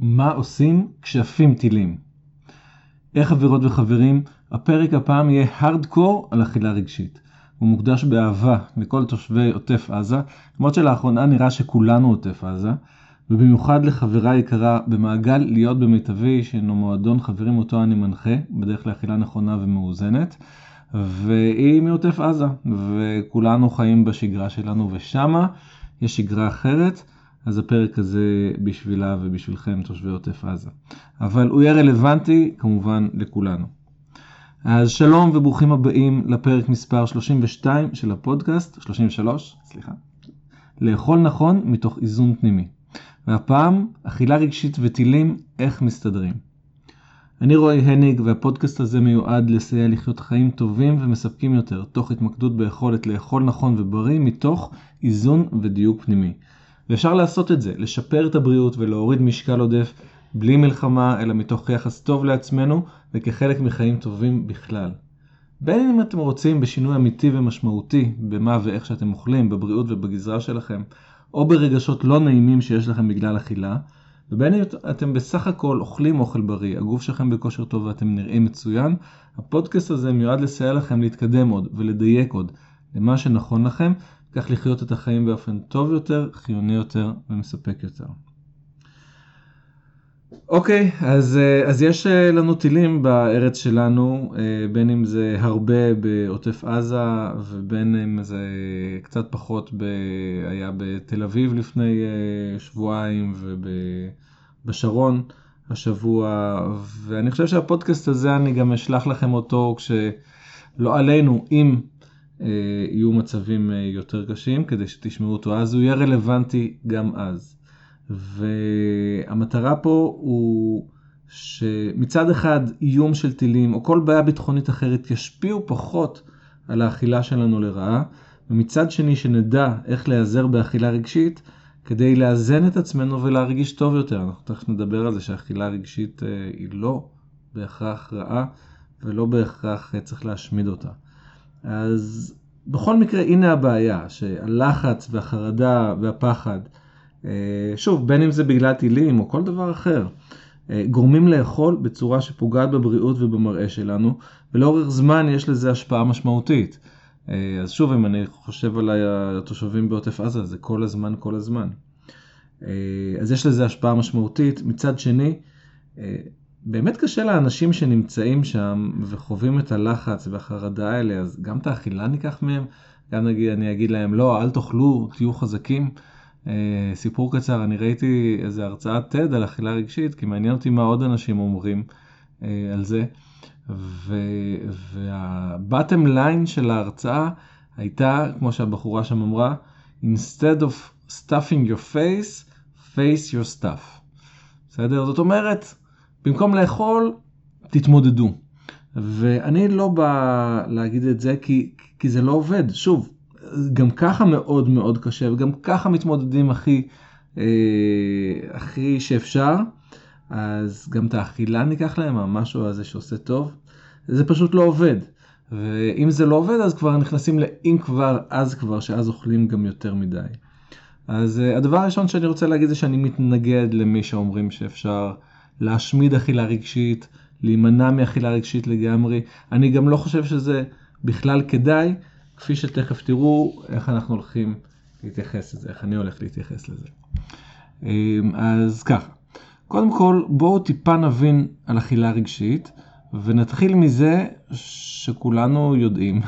מה עושים כשעפים טילים? איך חברות וחברים, הפרק הפעם יהיה הארדקור על אכילה רגשית. הוא מוקדש באהבה לכל תושבי עוטף עזה, למרות שלאחרונה נראה שכולנו עוטף עזה, ובמיוחד לחברה יקרה במעגל להיות במיטבי, שהינו מועדון חברים אותו אני מנחה, בדרך לאכילה נכונה ומאוזנת, והיא מעוטף עזה, וכולנו חיים בשגרה שלנו, ושמה יש שגרה אחרת. אז הפרק הזה בשבילה ובשבילכם, תושבי עוטף עזה. אבל הוא יהיה רלוונטי כמובן לכולנו. אז שלום וברוכים הבאים לפרק מספר 32 של הפודקאסט, 33, סליחה. לאכול נכון מתוך איזון פנימי. והפעם, אכילה רגשית וטילים, איך מסתדרים. אני רועי הניג והפודקאסט הזה מיועד לסייע לחיות חיים טובים ומספקים יותר, תוך התמקדות ביכולת לאכול נכון ובריא מתוך איזון ודיוק פנימי. ואפשר לעשות את זה, לשפר את הבריאות ולהוריד משקל עודף בלי מלחמה, אלא מתוך יחס טוב לעצמנו וכחלק מחיים טובים בכלל. בין אם אתם רוצים בשינוי אמיתי ומשמעותי במה ואיך שאתם אוכלים, בבריאות ובגזרה שלכם, או ברגשות לא נעימים שיש לכם בגלל אכילה, ובין אם אתם בסך הכל אוכלים אוכל בריא, הגוף שלכם בכושר טוב ואתם נראים מצוין, הפודקאסט הזה מיועד לסייע לכם להתקדם עוד ולדייק עוד למה שנכון לכם, כך לחיות את החיים באופן טוב יותר, חיוני יותר ומספק יותר. אוקיי, אז, אה, אז יש אה, לנו טילים בארץ שלנו, אה, בין אם זה הרבה בעוטף עזה ובין אם זה קצת פחות ב... היה בתל אביב לפני שבועיים ובשרון השבוע, ואני חושב שהפודקאסט הזה אני גם אשלח לכם אותו כשלא עלינו, אם יהיו מצבים יותר קשים כדי שתשמעו אותו אז הוא יהיה רלוונטי גם אז. והמטרה פה הוא שמצד אחד איום של טילים או כל בעיה ביטחונית אחרת ישפיעו פחות על האכילה שלנו לרעה, ומצד שני שנדע איך להיעזר באכילה רגשית כדי לאזן את עצמנו ולהרגיש טוב יותר. אנחנו תכף נדבר על זה שהאכילה רגשית אה, היא לא בהכרח רעה ולא בהכרח אה, צריך להשמיד אותה. אז בכל מקרה הנה הבעיה, שהלחץ והחרדה והפחד אה, שוב, בין אם זה בגלל טילים או כל דבר אחר, אה, גורמים לאכול בצורה שפוגעת בבריאות ובמראה שלנו, ולאורך זמן יש לזה השפעה משמעותית. אה, אז שוב, אם אני חושב על התושבים בעוטף עזה, זה כל הזמן, כל הזמן. אז יש לזה השפעה משמעותית. מצד שני, באמת קשה לאנשים שנמצאים שם וחווים את הלחץ והחרדה האלה, אז גם את האכילה ניקח מהם, גם נגיד, אני אגיד להם, לא, אל תאכלו, תהיו חזקים. אה, סיפור קצר, אני ראיתי איזה הרצאת TED על אכילה רגשית, כי מעניין אותי מה עוד אנשים אומרים אה, על זה. והבטם ליין של ההרצאה הייתה, כמו שהבחורה שם אמרה, instead of stuffing your face, face your stuff. בסדר? זאת אומרת, במקום לאכול, תתמודדו. ואני לא בא להגיד את זה כי, כי זה לא עובד. שוב, גם ככה מאוד מאוד קשה, וגם ככה מתמודדים הכי, אה, הכי שאפשר, אז גם את האכילה ניקח להם, המשהו הזה שעושה טוב, זה פשוט לא עובד. ואם זה לא עובד, אז כבר נכנסים לאם כבר, אז כבר, שאז אוכלים גם יותר מדי. אז uh, הדבר הראשון שאני רוצה להגיד זה שאני מתנגד למי שאומרים שאפשר להשמיד אכילה רגשית, להימנע מאכילה רגשית לגמרי. אני גם לא חושב שזה בכלל כדאי, כפי שתכף תראו איך אנחנו הולכים להתייחס לזה, איך אני הולך להתייחס לזה. אמ, אז ככה, קודם כל בואו טיפה נבין על אכילה רגשית, ונתחיל מזה שכולנו יודעים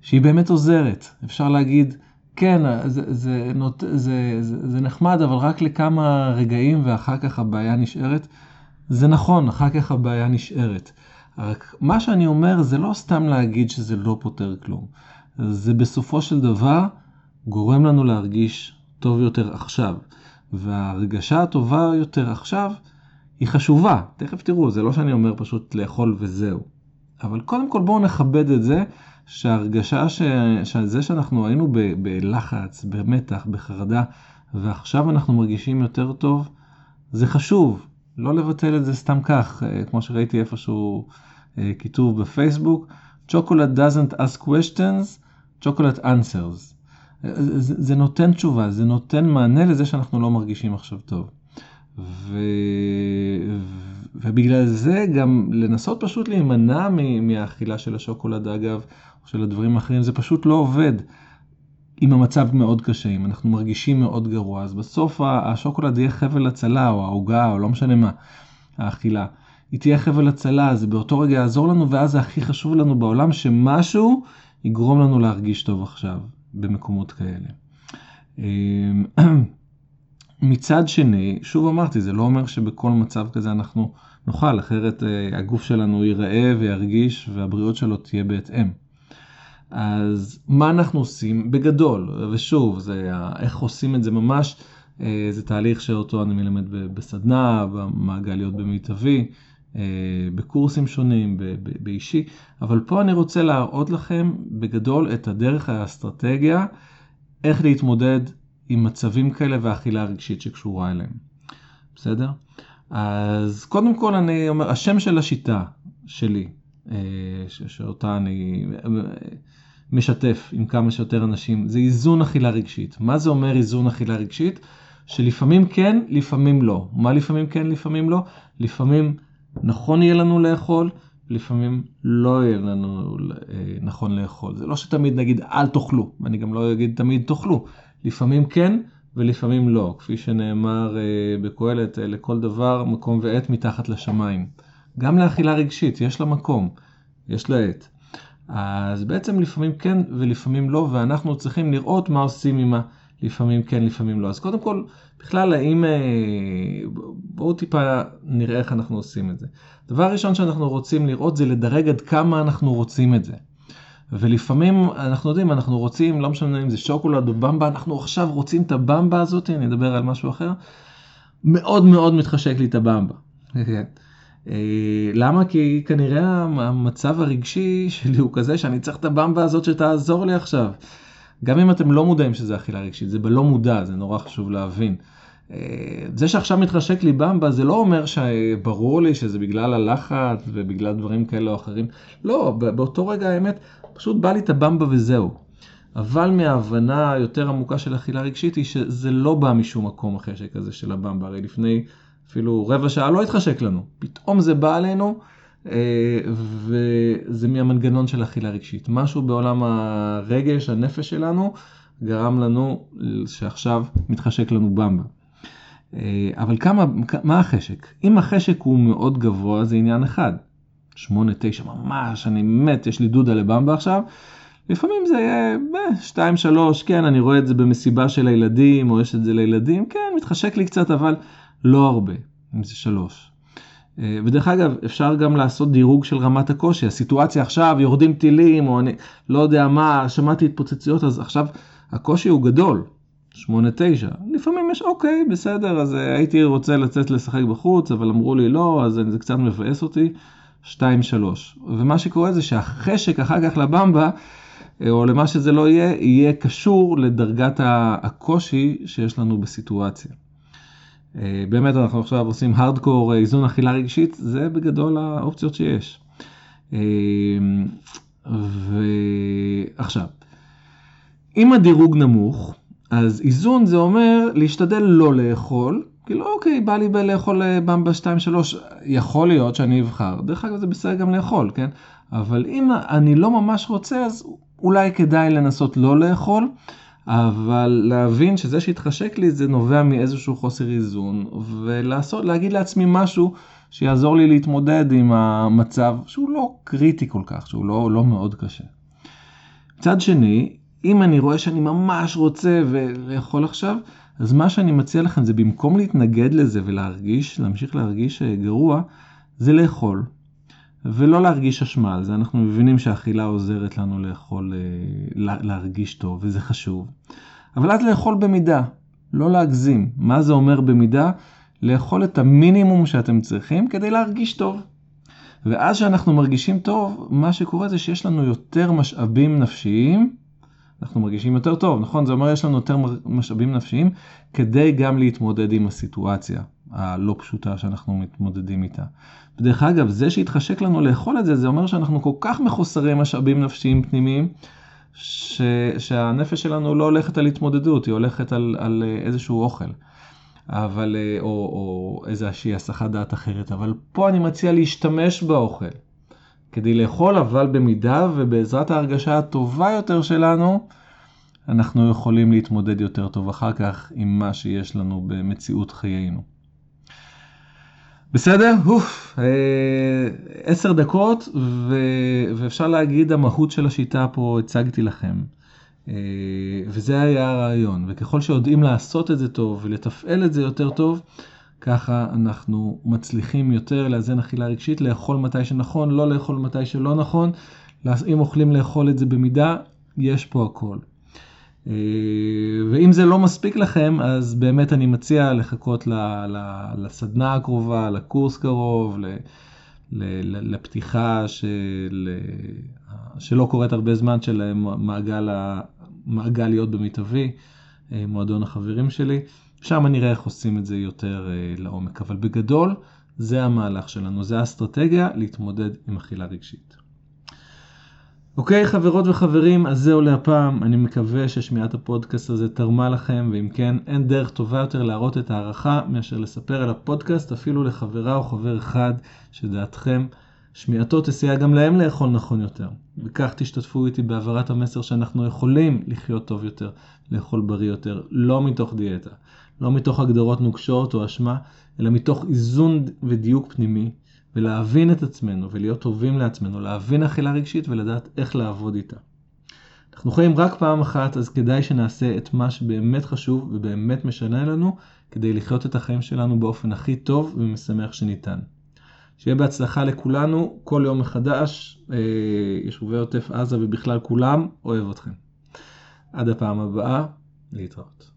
שהיא באמת עוזרת. אפשר להגיד, כן, זה, זה, זה, זה, נחמד, אבל רק לכמה רגעים ואחר כך הבעיה נשארת. זה נכון, אחר כך הבעיה נשארת. רק מה שאני אומר זה לא סתם להגיד שזה לא פותר כלום. זה בסופו של דבר גורם לנו להרגיש טוב יותר עכשיו. וההרגשה הטובה יותר עכשיו היא חשובה. תכף תראו, זה לא שאני אומר פשוט לאכול וזהו. אבל קודם כל בואו נכבד את זה שההרגשה ש... שזה שאנחנו היינו ב... בלחץ, במתח, בחרדה, ועכשיו אנחנו מרגישים יותר טוב, זה חשוב. לא לבטל את זה סתם כך, אה, כמו שראיתי איפשהו אה, כיתוב בפייסבוק, Chocolate doesn't ask questions, chocolate answers. זה, זה נותן תשובה, זה נותן מענה לזה שאנחנו לא מרגישים עכשיו טוב. ו... ובגלל זה גם לנסות פשוט להימנע מהאכילה של השוקולד אגב, או של הדברים האחרים, זה פשוט לא עובד. אם המצב מאוד קשה, אם אנחנו מרגישים מאוד גרוע, אז בסוף השוקולד יהיה חבל הצלה, או העוגה, או לא משנה מה, האכילה. היא תהיה חבל הצלה, זה באותו רגע יעזור לנו, ואז זה הכי חשוב לנו בעולם, שמשהו יגרום לנו להרגיש טוב עכשיו, במקומות כאלה. מצד שני, שוב אמרתי, זה לא אומר שבכל מצב כזה אנחנו נאכל, אחרת אה, הגוף שלנו ייראה וירגיש והבריאות שלו תהיה בהתאם. אז מה אנחנו עושים? בגדול, ושוב, זה, איך עושים את זה ממש, אה, זה תהליך שאותו אני מלמד בסדנה, במעגליות במיטבי, אה, בקורסים שונים, באישי, אבל פה אני רוצה להראות לכם בגדול את הדרך האסטרטגיה, איך להתמודד עם מצבים כאלה והאכילה הרגשית שקשורה אליהם. בסדר? אז קודם כל אני אומר, השם של השיטה שלי, אה, שאותה אני אה, משתף עם כמה שיותר אנשים, זה איזון אכילה רגשית. מה זה אומר איזון אכילה רגשית? שלפעמים כן, לפעמים לא. מה לפעמים כן, לפעמים לא? לפעמים נכון יהיה לנו לאכול, לפעמים לא יהיה לנו אה, נכון לאכול. זה לא שתמיד נגיד אל תאכלו, ואני גם לא אגיד תמיד תאכלו. לפעמים כן ולפעמים לא, כפי שנאמר uh, בקהלת, uh, לכל דבר מקום ועת מתחת לשמיים. גם לאכילה רגשית, יש לה מקום, יש לה עת. אז בעצם לפעמים כן ולפעמים לא, ואנחנו צריכים לראות מה עושים עם ה... לפעמים כן, לפעמים לא. אז קודם כל, בכלל, האם... אה, בואו טיפה נראה איך אנחנו עושים את זה. דבר ראשון שאנחנו רוצים לראות זה לדרג עד כמה אנחנו רוצים את זה. ולפעמים אנחנו יודעים, אנחנו רוצים, לא משנה אם זה שוקולד או במבה, אנחנו עכשיו רוצים את הבמבה הזאת, אני אדבר על משהו אחר, מאוד מאוד מתחשק לי את הבמבה. כן. אה, למה? כי כנראה המצב הרגשי שלי הוא כזה שאני צריך את הבמבה הזאת שתעזור לי עכשיו. גם אם אתם לא מודעים שזה אכילה רגשית, זה בלא מודע, זה נורא חשוב להבין. אה, זה שעכשיו מתחשק לי במבה, זה לא אומר שברור לי שזה בגלל הלחץ ובגלל דברים כאלה או אחרים. לא, באותו רגע האמת, פשוט בא לי את הבמבה וזהו. אבל מההבנה היותר עמוקה של אכילה רגשית היא שזה לא בא משום מקום החשק הזה של הבמבה. הרי לפני אפילו רבע שעה לא התחשק לנו. פתאום זה בא עלינו, אה, וזה מהמנגנון של אכילה רגשית. משהו בעולם הרגש, הנפש שלנו, גרם לנו שעכשיו מתחשק לנו במבה. אה, אבל כמה, מה החשק? אם החשק הוא מאוד גבוה זה עניין אחד. 8-9 ממש, אני מת, יש לי דודה לבמבה עכשיו. לפעמים זה יהיה 2-3, אה, כן, אני רואה את זה במסיבה של הילדים, או יש את זה לילדים, כן, מתחשק לי קצת, אבל לא הרבה, אם זה 3. אה, ודרך אגב, אפשר גם לעשות דירוג של רמת הקושי. הסיטואציה עכשיו, יורדים טילים, או אני לא יודע מה, שמעתי התפוצצויות, אז עכשיו הקושי הוא גדול. 8-9. לפעמים יש אוקיי, בסדר, אז אה, הייתי רוצה לצאת לשחק בחוץ, אבל אמרו לי לא, אז זה קצת מבאס אותי. 2-3. ומה שקורה זה שהחשק אחר כך לבמבה, אה, או למה שזה לא יהיה, יהיה קשור לדרגת הקושי שיש לנו בסיטואציה. אה, באמת אנחנו עכשיו עושים הארדקור איזון אכילה רגשית, זה בגדול האופציות שיש. ועכשיו, אם הדירוג נמוך, אז איזון זה אומר להשתדל לא לאכול, כאילו אוקיי, בא לי לאכול אה, במבה 2-3, יכול להיות שאני אבחר. דרך אגב זה בסדר גם לאכול, כן? אבל אם אני לא ממש רוצה, אז אולי כדאי לנסות לא לאכול, אבל להבין שזה שהתחשק לי זה נובע מאיזשהו חוסר איזון, ולעשות, להגיד לעצמי משהו שיעזור לי להתמודד עם המצב שהוא לא קריטי כל כך, שהוא לא, לא מאוד קשה. מצד שני, אם אני רואה שאני ממש רוצה ולאכול עכשיו, אז מה שאני מציע לכם זה במקום להתנגד לזה ולהרגיש, להמשיך להרגיש אה, גרוע, זה לאכול. ולא להרגיש אשמה על זה, אנחנו מבינים שהאכילה עוזרת לנו לאכול, אה, להרגיש טוב, וזה חשוב. אבל אז לאכול במידה, לא להגזים. מה זה אומר במידה? לאכול את המינימום שאתם צריכים כדי להרגיש טוב. ואז שאנחנו מרגישים טוב, מה שקורה זה שיש לנו יותר משאבים נפשיים אנחנו מרגישים יותר טוב, נכון? זה אומר יש לנו יותר משאבים נפשיים כדי גם להתמודד עם הסיטואציה הלא פשוטה שאנחנו מתמודדים איתה. ודרך אגב, זה שהתחשק לנו לאכול את זה, זה אומר שאנחנו כל כך מחוסרי משאבים נפשיים פנימיים, ש... שהנפש שלנו לא הולכת על התמודדות, היא הולכת על, על איזשהו אוכל. אבל, או, או איזושהי הסחת דעת אחרת, אבל פה אני מציע להשתמש באוכל כדי לאכול, אבל במידה ובעזרת ההרגשה הטובה יותר שלנו, אנחנו יכולים להתמודד יותר טוב אחר כך עם מה שיש לנו במציאות חיינו. בסדר? אוף, אה, עשר דקות, ו... ואפשר להגיד המהות של השיטה פה הצגתי לכם. אה, וזה היה הרעיון, וככל שיודעים לעשות את זה טוב ולתפעל את זה יותר טוב, ככה אנחנו מצליחים יותר לאזן אכילה רגשית, לאכול מתי שנכון, לא לאכול מתי שלא נכון. אם אוכלים לאכול את זה במידה, יש פה הכל. אה, ואם זה לא מספיק לכם, אז באמת אני מציע לחכות לסדנה הקרובה, לקורס קרוב, לפתיחה של, שלא קורית הרבה זמן של מעגל, מעגל להיות במיטבי, אה, מועדון החברים שלי. שם נראה איך עושים את זה יותר אה, לעומק, אבל בגדול זה המהלך שלנו, זה האסטרטגיה להתמודד עם אכילה רגשית. אוקיי, חברות וחברים, אז זהו להפעם. אני מקווה ששמיעת הפודקאסט הזה תרמה לכם, ואם כן, אין דרך טובה יותר להראות את ההערכה מאשר לספר על הפודקאסט אפילו לחברה או חבר אחד שדעתכם שמיעתו תסייע גם להם לאכול נכון יותר. וכך תשתתפו איתי בהעברת המסר שאנחנו יכולים לחיות טוב יותר, לאכול בריא יותר, לא מתוך דיאטה, לא מתוך הגדרות נוקשות או אשמה, אלא מתוך איזון ודיוק פנימי, ולהבין את עצמנו ולהיות טובים לעצמנו, להבין אכילה רגשית ולדעת איך לעבוד איתה. אנחנו חיים רק פעם אחת, אז כדאי שנעשה את מה שבאמת חשוב ובאמת משנה לנו, כדי לחיות את החיים שלנו באופן הכי טוב ומשמח שניתן. שיהיה בהצלחה לכולנו, כל יום מחדש, אה, יישובי עוטף עזה ובכלל כולם, אוהב אתכם. עד הפעם הבאה, להתראות.